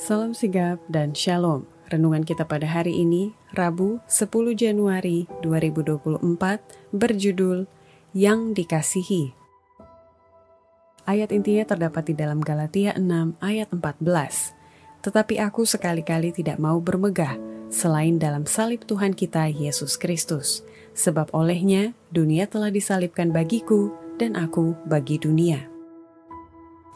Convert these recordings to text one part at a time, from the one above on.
Salam sigap dan shalom. Renungan kita pada hari ini, Rabu 10 Januari 2024, berjudul Yang Dikasihi. Ayat intinya terdapat di dalam Galatia 6 ayat 14. Tetapi aku sekali-kali tidak mau bermegah, selain dalam salib Tuhan kita Yesus Kristus. Sebab olehnya dunia telah disalibkan bagiku dan aku bagi dunia.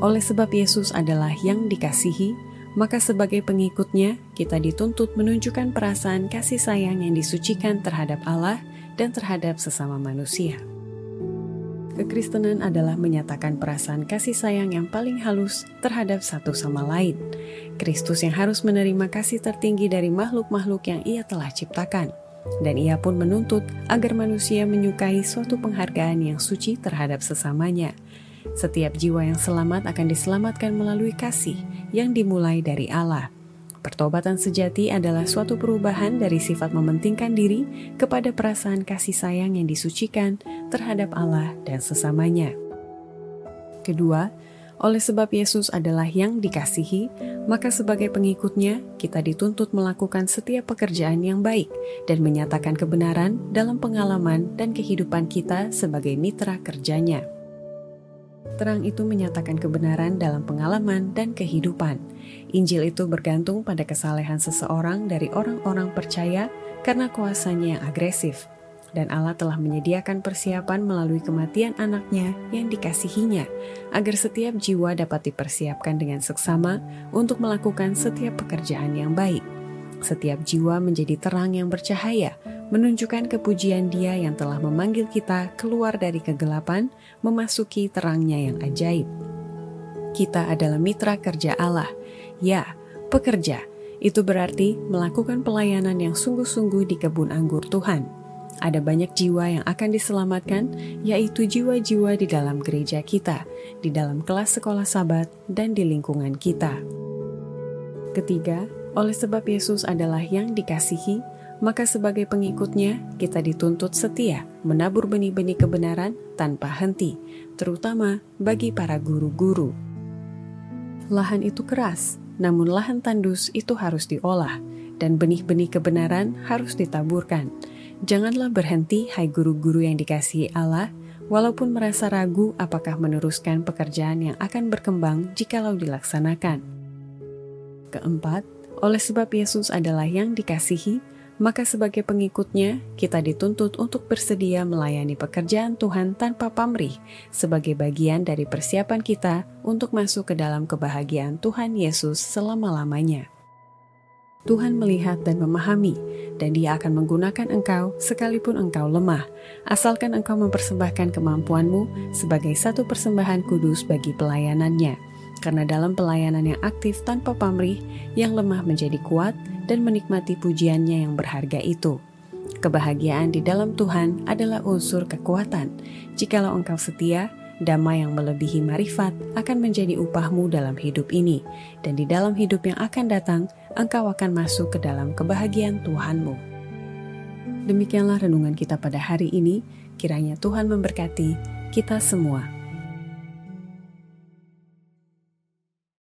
oleh sebab Yesus adalah yang dikasihi, maka sebagai pengikutnya kita dituntut menunjukkan perasaan kasih sayang yang disucikan terhadap Allah dan terhadap sesama manusia. Kekristenan adalah menyatakan perasaan kasih sayang yang paling halus terhadap satu sama lain. Kristus yang harus menerima kasih tertinggi dari makhluk-makhluk yang ia telah ciptakan. Dan ia pun menuntut agar manusia menyukai suatu penghargaan yang suci terhadap sesamanya, setiap jiwa yang selamat akan diselamatkan melalui kasih yang dimulai dari Allah. Pertobatan sejati adalah suatu perubahan dari sifat mementingkan diri kepada perasaan kasih sayang yang disucikan terhadap Allah dan sesamanya. Kedua, oleh sebab Yesus adalah yang dikasihi, maka sebagai pengikutnya kita dituntut melakukan setiap pekerjaan yang baik dan menyatakan kebenaran dalam pengalaman dan kehidupan kita sebagai mitra kerjanya. Terang itu menyatakan kebenaran dalam pengalaman dan kehidupan. Injil itu bergantung pada kesalehan seseorang dari orang-orang percaya karena kuasanya yang agresif. Dan Allah telah menyediakan persiapan melalui kematian anaknya yang dikasihinya, agar setiap jiwa dapat dipersiapkan dengan seksama untuk melakukan setiap pekerjaan yang baik. Setiap jiwa menjadi terang yang bercahaya, menunjukkan kepujian Dia yang telah memanggil kita keluar dari kegelapan, memasuki terangnya yang ajaib. Kita adalah mitra kerja Allah. Ya, pekerja. Itu berarti melakukan pelayanan yang sungguh-sungguh di kebun anggur Tuhan. Ada banyak jiwa yang akan diselamatkan, yaitu jiwa-jiwa di dalam gereja kita, di dalam kelas sekolah sabat, dan di lingkungan kita. Ketiga, oleh sebab Yesus adalah yang dikasihi, maka sebagai pengikutnya kita dituntut setia menabur benih-benih kebenaran tanpa henti, terutama bagi para guru-guru. Lahan itu keras, namun lahan tandus itu harus diolah, dan benih-benih kebenaran harus ditaburkan. Janganlah berhenti, hai guru-guru yang dikasihi Allah, walaupun merasa ragu apakah meneruskan pekerjaan yang akan berkembang jikalau dilaksanakan. Keempat, oleh sebab Yesus adalah yang dikasihi, maka sebagai pengikutnya kita dituntut untuk bersedia melayani pekerjaan Tuhan tanpa pamrih sebagai bagian dari persiapan kita untuk masuk ke dalam kebahagiaan Tuhan Yesus selama-lamanya. Tuhan melihat dan memahami, dan Dia akan menggunakan engkau sekalipun engkau lemah, asalkan engkau mempersembahkan kemampuanmu sebagai satu persembahan kudus bagi pelayanannya. Karena dalam pelayanan yang aktif tanpa pamrih, yang lemah menjadi kuat, dan menikmati pujiannya yang berharga itu. Kebahagiaan di dalam Tuhan adalah unsur kekuatan. Jikalau engkau setia, damai yang melebihi marifat akan menjadi upahmu dalam hidup ini, dan di dalam hidup yang akan datang, engkau akan masuk ke dalam kebahagiaan Tuhanmu. Demikianlah renungan kita pada hari ini. Kiranya Tuhan memberkati kita semua.